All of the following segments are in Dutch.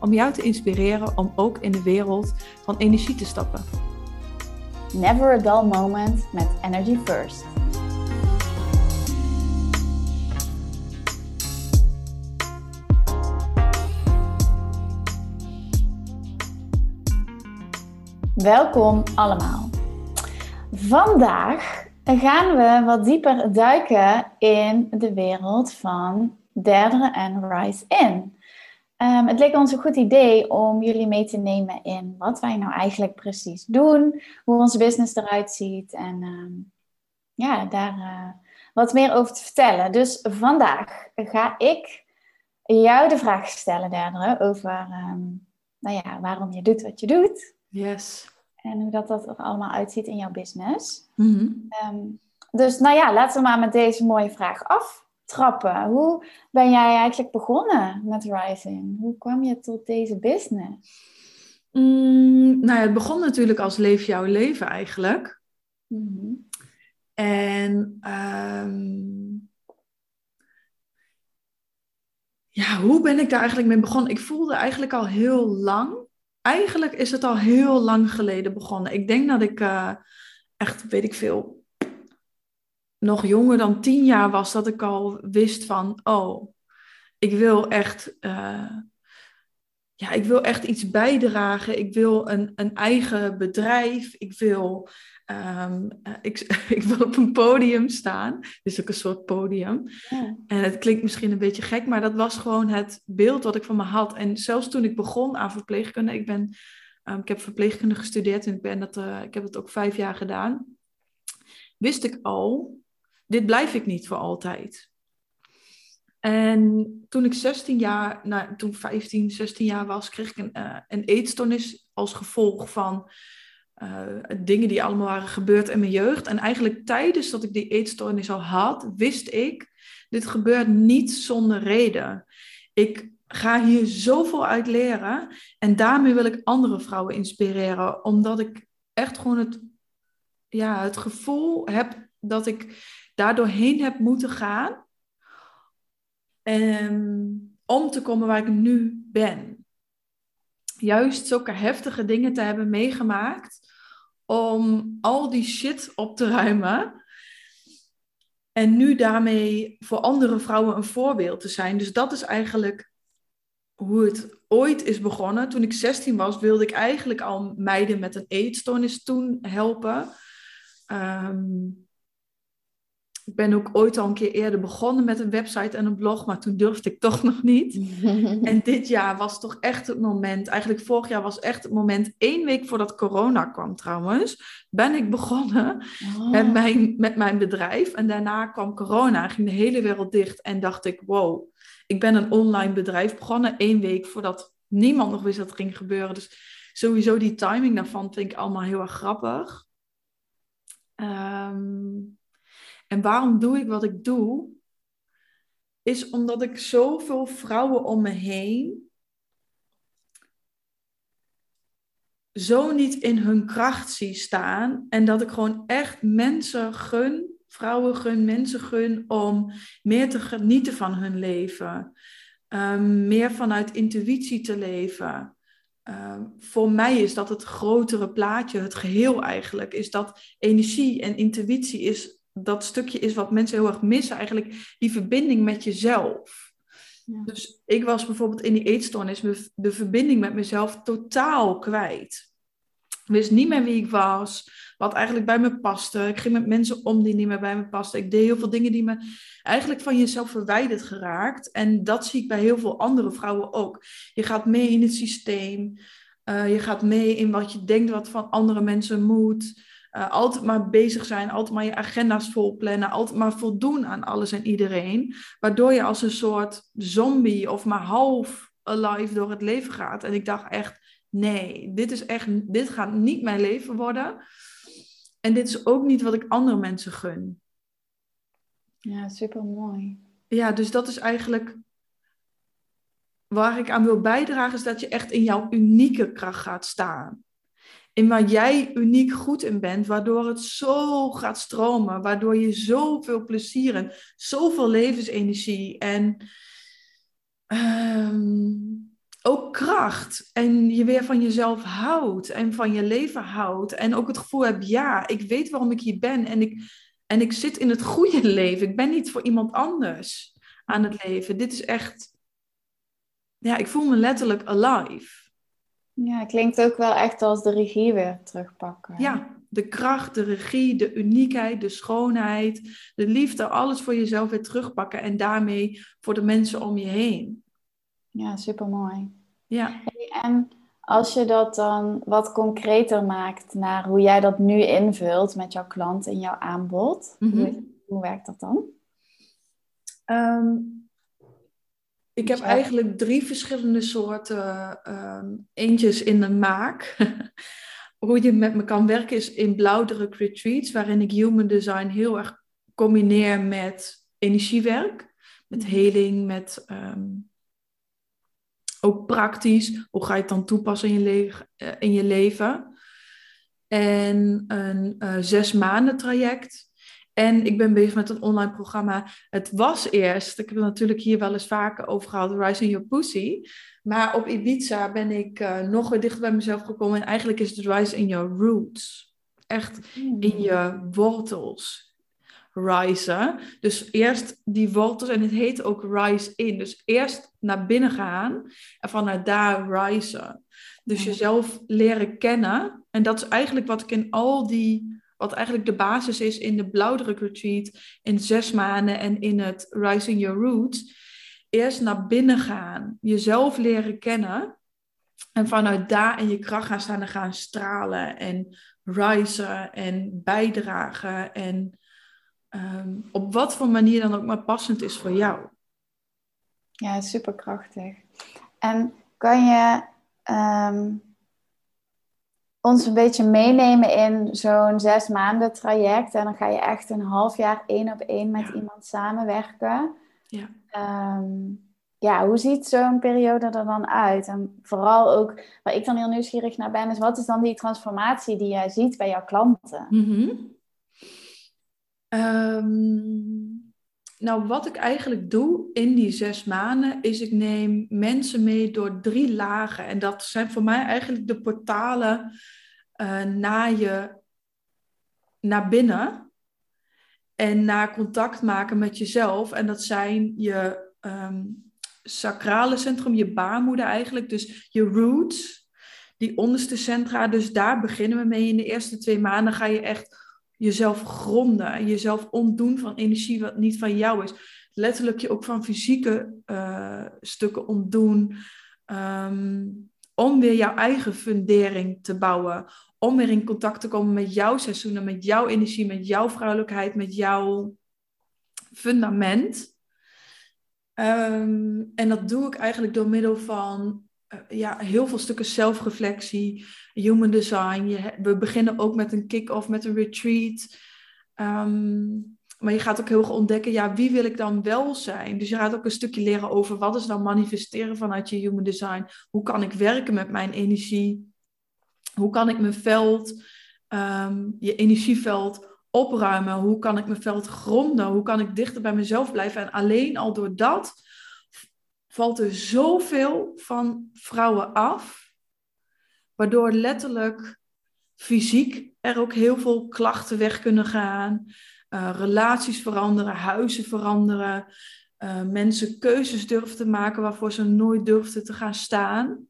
om jou te inspireren om ook in de wereld van energie te stappen. Never a dull moment met Energy First. Welkom allemaal. Vandaag gaan we wat dieper duiken in de wereld van derde en Rise In. Um, het leek ons een goed idee om jullie mee te nemen in wat wij nou eigenlijk precies doen, hoe onze business eruit ziet en um, ja, daar uh, wat meer over te vertellen. Dus vandaag ga ik jou de vraag stellen, Derdere, over um, nou ja, waarom je doet wat je doet. Yes. En hoe dat, dat er allemaal uitziet in jouw business. Mm dus nou ja, laten we maar met deze mooie vraag af trappen. Hoe ben jij eigenlijk begonnen met Rising? Hoe kwam je tot deze business? Mm, nou ja, het begon natuurlijk als Leef jouw leven eigenlijk. Mhm. En ehm, ja, hoe ben ik daar eigenlijk mee begonnen? Ik voelde eigenlijk al heel lang. Eigenlijk is het al heel lang geleden begonnen. Ik denk dat ik uh, echt, weet ik veel, nog jonger dan tien jaar was, dat ik al wist van, oh, ik wil echt, uh, ja, ik wil echt iets bijdragen. Ik wil een, een eigen bedrijf. Ik wil, um, ik, ik wil op een podium staan. Dus ook een soort podium. Ja. En het klinkt misschien een beetje gek, maar dat was gewoon het beeld wat ik van me had. En zelfs toen ik begon aan verpleegkunde, ik ben, um, ik heb verpleegkunde gestudeerd en ik, ben dat, uh, ik heb het ook vijf jaar gedaan. Wist ik al dit blijf ik niet voor altijd. En toen ik 16 jaar, nou, toen 15, 16 jaar was, kreeg ik een, uh, een eetstoornis als gevolg van uh, dingen die allemaal waren gebeurd in mijn jeugd. En eigenlijk tijdens dat ik die eetstoornis al had, wist ik, dit gebeurt niet zonder reden. Ik ga hier zoveel uit leren en daarmee wil ik andere vrouwen inspireren, omdat ik echt gewoon het, ja, het gevoel heb dat ik daardoorheen heb moeten gaan. Um, om te komen waar ik nu ben. Juist zulke heftige dingen te hebben meegemaakt. Om al die shit op te ruimen. En nu daarmee voor andere vrouwen een voorbeeld te zijn. Dus dat is eigenlijk hoe het ooit is begonnen. Toen ik 16 was, wilde ik eigenlijk al meiden met een eetstoornis toen helpen. Um, ik ben ook ooit al een keer eerder begonnen met een website en een blog, maar toen durfde ik toch nog niet. en dit jaar was toch echt het moment, eigenlijk vorig jaar was echt het moment, één week voordat corona kwam trouwens, ben ik begonnen Oh. met, mijn, met mijn bedrijf. En daarna kwam corona, ging de hele wereld dicht en dacht ik, wow, ik ben een online bedrijf begonnen, één week voordat niemand nog wist dat het ging gebeuren. Dus sowieso die timing daarvan vind ik allemaal heel erg grappig. Um, en waarom doe ik wat ik doe? Is omdat ik zoveel vrouwen om me heen zo niet in hun kracht zie staan. En dat ik gewoon echt mensen gun, vrouwen gun, mensen gun om meer te genieten van hun leven. Um, meer vanuit intuïtie te leven. Um, voor mij is dat het grotere plaatje, het geheel eigenlijk, is dat energie en intuïtie is dat stukje is wat mensen heel erg missen, eigenlijk die verbinding met jezelf. Ja. Dus ik was bijvoorbeeld in die eetstoornis de verbinding met mezelf totaal kwijt. Ik wist niet meer wie ik was, wat eigenlijk bij me paste. Ik ging met mensen om die niet meer bij me pasten. Ik deed heel veel dingen die me eigenlijk van jezelf verwijderd geraakt. En dat zie ik bij heel veel andere vrouwen ook. Je gaat mee in het systeem. Uh, je gaat mee in wat je denkt wat van andere mensen moet. Uh, altijd maar bezig zijn, altijd maar je agenda's vol plannen, altijd maar voldoen aan alles en iedereen. Waardoor je als een soort zombie of maar half alive door het leven gaat. En ik dacht echt, nee, dit is echt, dit gaat niet mijn leven worden. En dit is ook niet wat ik andere mensen gun. Ja, super mooi. Ja, dus dat is eigenlijk waar ik aan wil bijdragen, is dat je echt in jouw unieke kracht gaat staan. In waar jij uniek goed in bent, waardoor het zo gaat stromen, waardoor je zoveel plezier en zoveel levensenergie en ehm, ook kracht en je weer van jezelf houdt en van je leven houdt en ook het gevoel hebt, ja, ik weet waarom ik hier ben en ik, en ik zit in het goede leven. Ik ben niet voor iemand anders aan het leven. Dit is echt ja, ik voel me letterlijk alive. Ja, klinkt ook wel echt als de regie weer terugpakken. Ja, de kracht, de regie, de uniekheid, de schoonheid, de liefde, alles voor jezelf weer terugpakken en daarmee voor de mensen om je heen. Ja, supermooi. Ja. En als je dat dan wat concreter maakt naar hoe jij dat nu invult met jouw klant en jouw aanbod, hoe, Mhm. hoe werkt dat dan? Ehm, ik heb Ja. eigenlijk drie verschillende soorten ehm, eentjes in de maak. Hoe je met me kan werken is in blauwdruk retreats, waarin ik human design heel erg combineer met energiewerk, met Mhm. heling, met ehm, ook praktisch. Hoe ga je het dan toepassen in je, le- eh, in je leven? En een eh, zes maanden traject. En ik ben bezig met een online programma. Het was eerst, ik heb het natuurlijk hier wel eens vaker over gehad, Rising Your Pussy. Maar op Ibiza ben ik eh, nog weer dichter bij mezelf gekomen. En eigenlijk is het Rise in Your Roots. Echt in je wortels risen. Dus eerst die wortels, en het heet ook rise in. Dus eerst naar binnen gaan en vanuit daar risen. Dus jezelf leren kennen. En dat is eigenlijk wat ik in al die, wat eigenlijk de basis is in de blauwdruk retreat, in zes maanden en in het Rising Your Roots. Eerst naar binnen gaan, jezelf leren kennen. En vanuit daar in je kracht gaan staan en gaan stralen en risen en bijdragen. En ehm, op wat voor manier dan ook maar passend is voor jou. Ja, superkrachtig. En kan je ehm, ons een beetje meenemen in zo'n zes maanden traject? En dan ga je echt een half jaar één op één met Ja. iemand samenwerken. Ja. Ehm, ja, hoe ziet zo'n periode er dan uit? En vooral ook, waar ik dan heel nieuwsgierig naar ben, is wat is dan die transformatie die jij ziet bij jouw klanten? Mhm. Ehm, nou, wat ik eigenlijk doe in die zes maanden, is ik neem mensen mee door drie lagen. En dat zijn voor mij eigenlijk de portalen eh, naar je, naar binnen. En naar contact maken met jezelf. En dat zijn je ehm, sacrale centrum, je baarmoeder eigenlijk. Dus je roots, die onderste centra. Dus daar beginnen we mee. In de eerste twee maanden ga je echt jezelf gronden. Jezelf ontdoen van energie wat niet van jou is. Letterlijk je ook van fysieke eh, stukken ontdoen. ehm, om weer jouw eigen fundering te bouwen. Om weer in contact te komen met jouw seizoenen, met jouw energie, met jouw vrouwelijkheid, met jouw fundament. Ehm, en dat doe ik eigenlijk door middel van ja, heel veel stukken zelfreflectie, human design. Je, we beginnen ook met een kick-off, met een retreat. Ehm, maar je gaat ook heel erg ontdekken, ja, wie wil ik dan wel zijn? Dus je gaat ook een stukje leren over wat is dan manifesteren vanuit je human design. Hoe kan ik werken met mijn energie? Hoe kan ik mijn veld, ehm, je energieveld opruimen? Hoe kan ik mijn veld gronden? Hoe kan ik dichter bij mezelf blijven? En alleen al door dat valt er zoveel van vrouwen af, waardoor letterlijk fysiek er ook heel veel klachten weg kunnen gaan, eh, relaties veranderen, huizen veranderen, eh, mensen keuzes durven te maken waarvoor ze nooit durfden te gaan staan,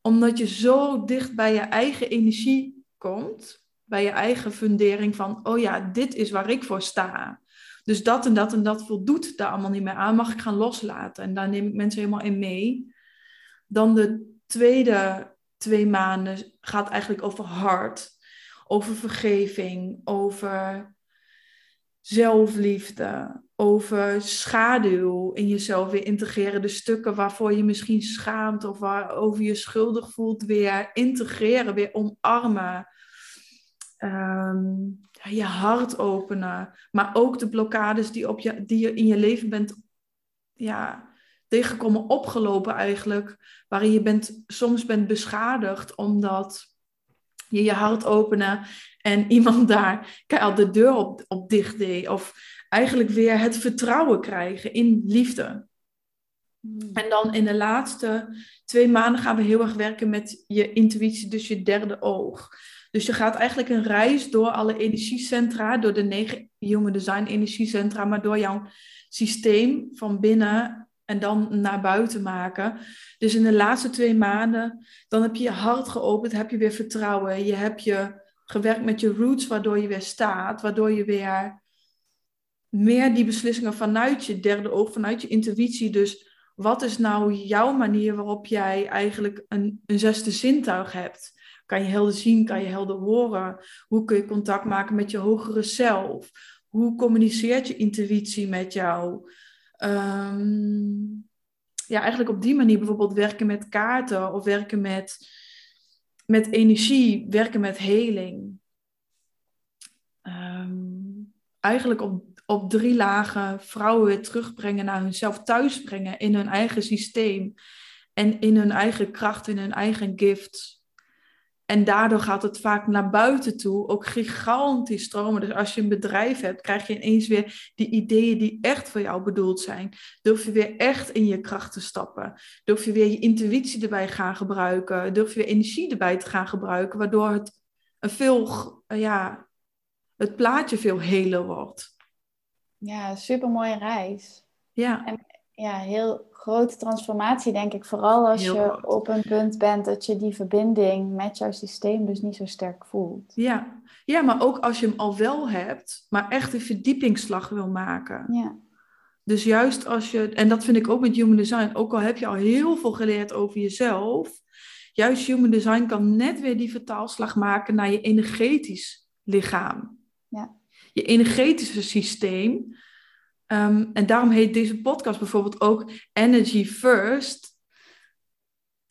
omdat je zo dicht bij je eigen energie komt, bij je eigen fundering van, oh ja, dit is waar ik voor sta. Dus dat en dat en dat voldoet daar allemaal niet meer aan, mag ik gaan loslaten. En daar neem ik mensen helemaal in mee. Dan de tweede twee maanden gaat eigenlijk over hart, over vergeving, over zelfliefde, over schaduw in jezelf weer integreren. De stukken waarvoor je misschien schaamt of waarover je schuldig voelt, weer integreren, weer omarmen. Ehm, je hart openen. Maar ook de blokkades die, op je, die je in je leven bent ja, tegengekomen, opgelopen eigenlijk. Waarin je bent, soms bent beschadigd omdat je je hart openen en iemand daar al de deur op, op dicht deed. Of eigenlijk weer het vertrouwen krijgen in liefde. Hmm. En dan in de laatste twee maanden gaan we heel erg werken met je intuïtie, dus je derde oog. Dus je gaat eigenlijk een reis door alle energiecentra, door de negen jonge design energiecentra, maar door jouw systeem van binnen en dan naar buiten maken. Dus in de laatste twee maanden, dan heb je je hart geopend, heb je weer vertrouwen. Je hebt je gewerkt met je roots, waardoor je weer staat, waardoor je weer meer die beslissingen vanuit je derde oog, vanuit je intuïtie. Dus wat is nou jouw manier waarop jij eigenlijk een, een zesde zintuig hebt? Kan je helder zien? Kan je helder horen? Hoe kun je contact maken met je hogere zelf? Hoe communiceert je intuïtie met jou? Ehm, ja, eigenlijk op die manier bijvoorbeeld werken met kaarten of werken met, met energie, werken met heling. Ehm, eigenlijk op, op drie lagen vrouwen weer terugbrengen naar hunzelf, thuisbrengen in hun eigen systeem en in hun eigen kracht, in hun eigen gift. En daardoor gaat het vaak naar buiten toe ook gigantisch stromen. Dus als je een bedrijf hebt, krijg je ineens weer die ideeën die echt voor jou bedoeld zijn. Durf je weer echt in je kracht te stappen. Durf je weer je intuïtie erbij gaan gebruiken. Durf je weer energie erbij te gaan gebruiken, waardoor het een veel, ja, het plaatje veel heler wordt. Ja, super mooie reis. Ja. En ja, heel grote transformatie, denk ik. Vooral als je op een punt bent dat je die verbinding met jouw systeem dus niet zo sterk voelt. Ja. ja, maar ook als je hem al wel hebt, maar echt een verdiepingsslag wil maken. Ja. Dus juist als je, en dat vind ik ook met Human Design, ook al heb je al heel veel geleerd over jezelf, juist Human Design kan net weer die vertaalslag maken naar je energetisch lichaam. Ja. Je energetische systeem Ehm, en daarom heet deze podcast bijvoorbeeld ook Energy First.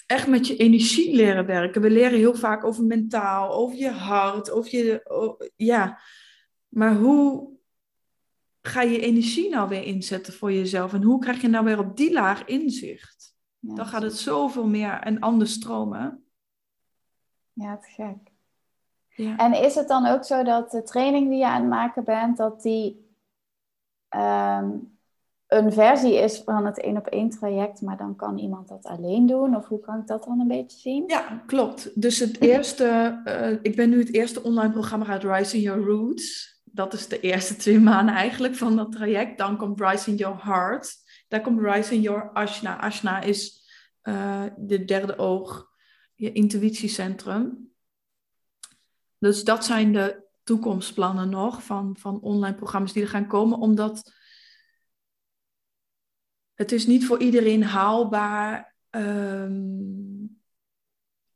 Echt met je energie leren werken. We leren heel vaak over mentaal, over je hart, over je. ja. Maar hoe ga je energie nou weer inzetten voor jezelf? En hoe krijg je nou weer op die laag inzicht? Dan gaat het zoveel meer en anders stromen. Ja, het gek. Ja. En is het dan ook zo dat de training die je aan het maken bent, dat die Ehm, een versie is van het één op één traject, maar dan kan iemand dat alleen doen? Of hoe kan ik dat dan een beetje zien? Ja, klopt. Dus het eerste, uh, ik ben nu het eerste online programma uit Rising Your Roots. Dat is de eerste twee maanden eigenlijk van dat traject. Dan komt Rising Your Heart. Daar komt Rising Your Ashna. Ashna is uh, de derde oog, je intuïtiecentrum. Dus dat zijn de toekomstplannen nog van, van online programma's die er gaan komen, omdat het is niet voor iedereen haalbaar um,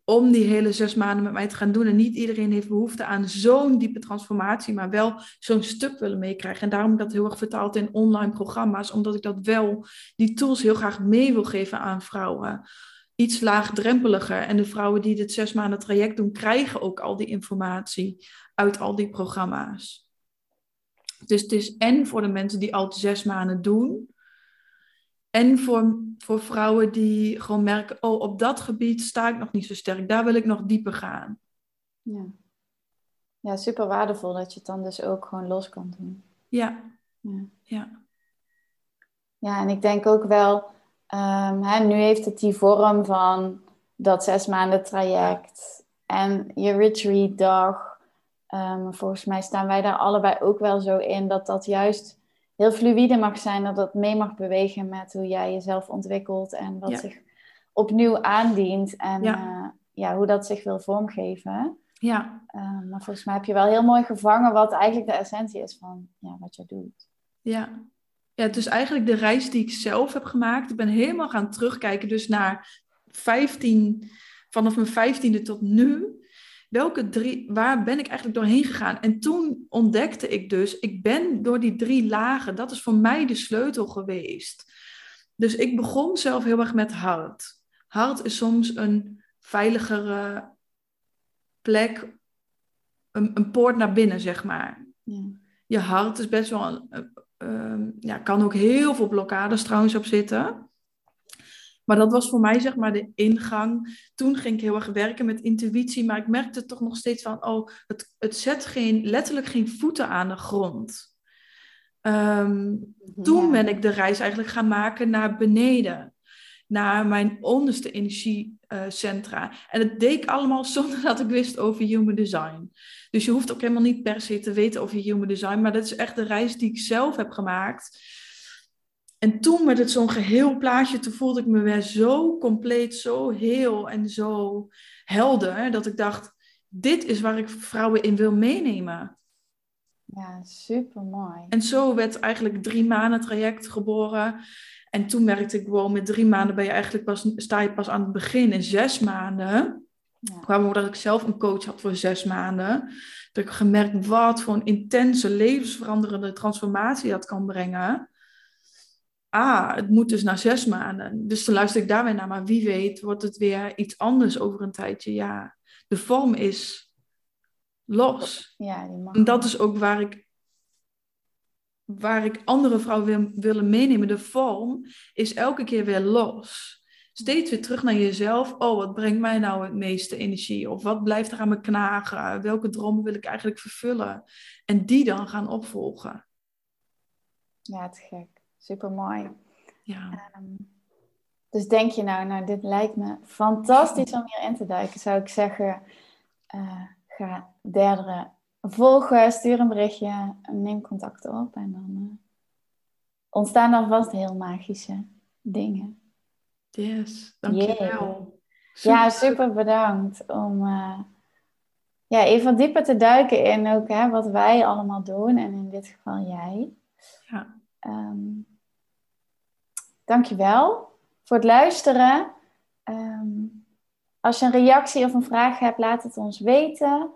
om die hele zes maanden met mij te gaan doen. En niet iedereen heeft behoefte aan zo'n diepe transformatie, maar wel zo'n stuk willen meekrijgen. En daarom heb ik dat heel erg vertaald in online programma's, omdat ik dat wel, die tools heel graag mee wil geven aan vrouwen iets laagdrempeliger. En de vrouwen die dit zes maanden traject doen, krijgen ook al die informatie uit al die programma's. Dus het is en voor de mensen die al zes maanden doen. En voor, voor vrouwen die gewoon merken, oh, op dat gebied sta ik nog niet zo sterk. Daar wil ik nog dieper gaan. Ja, ja super waardevol dat je het dan dus ook gewoon los kan doen. Ja. Ja, ja. ja en ik denk ook wel, um, hè, nu heeft het die vorm van dat zes maanden traject en je retreat dag. Um, volgens mij staan wij daar allebei ook wel zo in dat dat juist heel fluïde mag zijn, dat dat mee mag bewegen met hoe jij jezelf ontwikkelt en wat zich opnieuw aandient en ja. Uh, ja, hoe dat zich wil vormgeven. Ja. Um, maar volgens mij heb je wel heel mooi gevangen wat eigenlijk de essentie is van ja, wat je doet. Ja. ja, het is eigenlijk de reis die ik zelf heb gemaakt. Ik ben helemaal gaan terugkijken, dus naar 15, vanaf mijn vijftiende tot nu welke drie, waar ben ik eigenlijk doorheen gegaan? En toen ontdekte ik dus, ik ben door die drie lagen, dat is voor mij de sleutel geweest. Dus ik begon zelf heel erg met hart. Hart is soms een veiligere plek, een, een poort naar binnen, zeg maar. Ja. Je hart is best wel, een, uh, ja, kan ook heel veel blokkades trouwens op zitten. Maar dat was voor mij zeg maar de ingang. Toen ging ik heel erg werken met intuïtie, maar ik merkte toch nog steeds van, oh, het, het zet geen, letterlijk geen voeten aan de grond. Ehm, toen ben ik de reis eigenlijk gaan maken naar beneden, naar mijn onderste energiecentra. en het deed ik allemaal zonder dat ik wist over human design. Dus je hoeft ook helemaal niet per se te weten over human design, maar dat is echt de reis die ik zelf heb gemaakt en toen met het zo'n geheel plaatje, toen voelde ik me weer zo compleet, zo heel en zo helder, dat ik dacht, dit is waar ik vrouwen in wil meenemen. Ja, super mooi. En zo werd eigenlijk drie maanden traject geboren. En toen merkte ik, wow, met drie maanden ben je eigenlijk pas, sta je pas aan het begin. In zes maanden ja. kwam dat ik zelf een coach had voor zes maanden. Dat ik gemerkt wat voor een intense, levensveranderende transformatie dat kan brengen ah, het moet dus na zes maanden. Dus dan luister ik daar weer naar, maar wie weet wordt het weer iets anders over een tijdje. Ja, de vorm is los. Ja, die mag. En dat is ook waar ik, waar ik andere vrouwen wil, willen meenemen. De vorm is elke keer weer los. Steeds weer terug naar jezelf. Oh, wat brengt mij nou het meeste energie? Of wat blijft er aan me knagen? Welke dromen wil ik eigenlijk vervullen? En die dan gaan opvolgen. Ja, het gek. Super mooi. Ja. Ehm, dus denk je nou, nou, dit lijkt me fantastisch om hierin te duiken, zou ik zeggen, uh, ga derde volgen, stuur een berichtje, neem contact op en dan uh, ontstaan dan vast heel magische dingen. Yes, dankjewel. Yeah. Ja, super bedankt om uh, ja, even dieper te duiken in ook hè, wat wij allemaal doen en in dit geval jij. Ja. Um, Dankjewel voor het luisteren. Ehm, als je een reactie of een vraag hebt, laat het ons weten.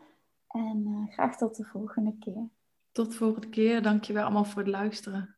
En uh, graag tot de volgende keer. Tot de volgende keer. Dankjewel allemaal voor het luisteren.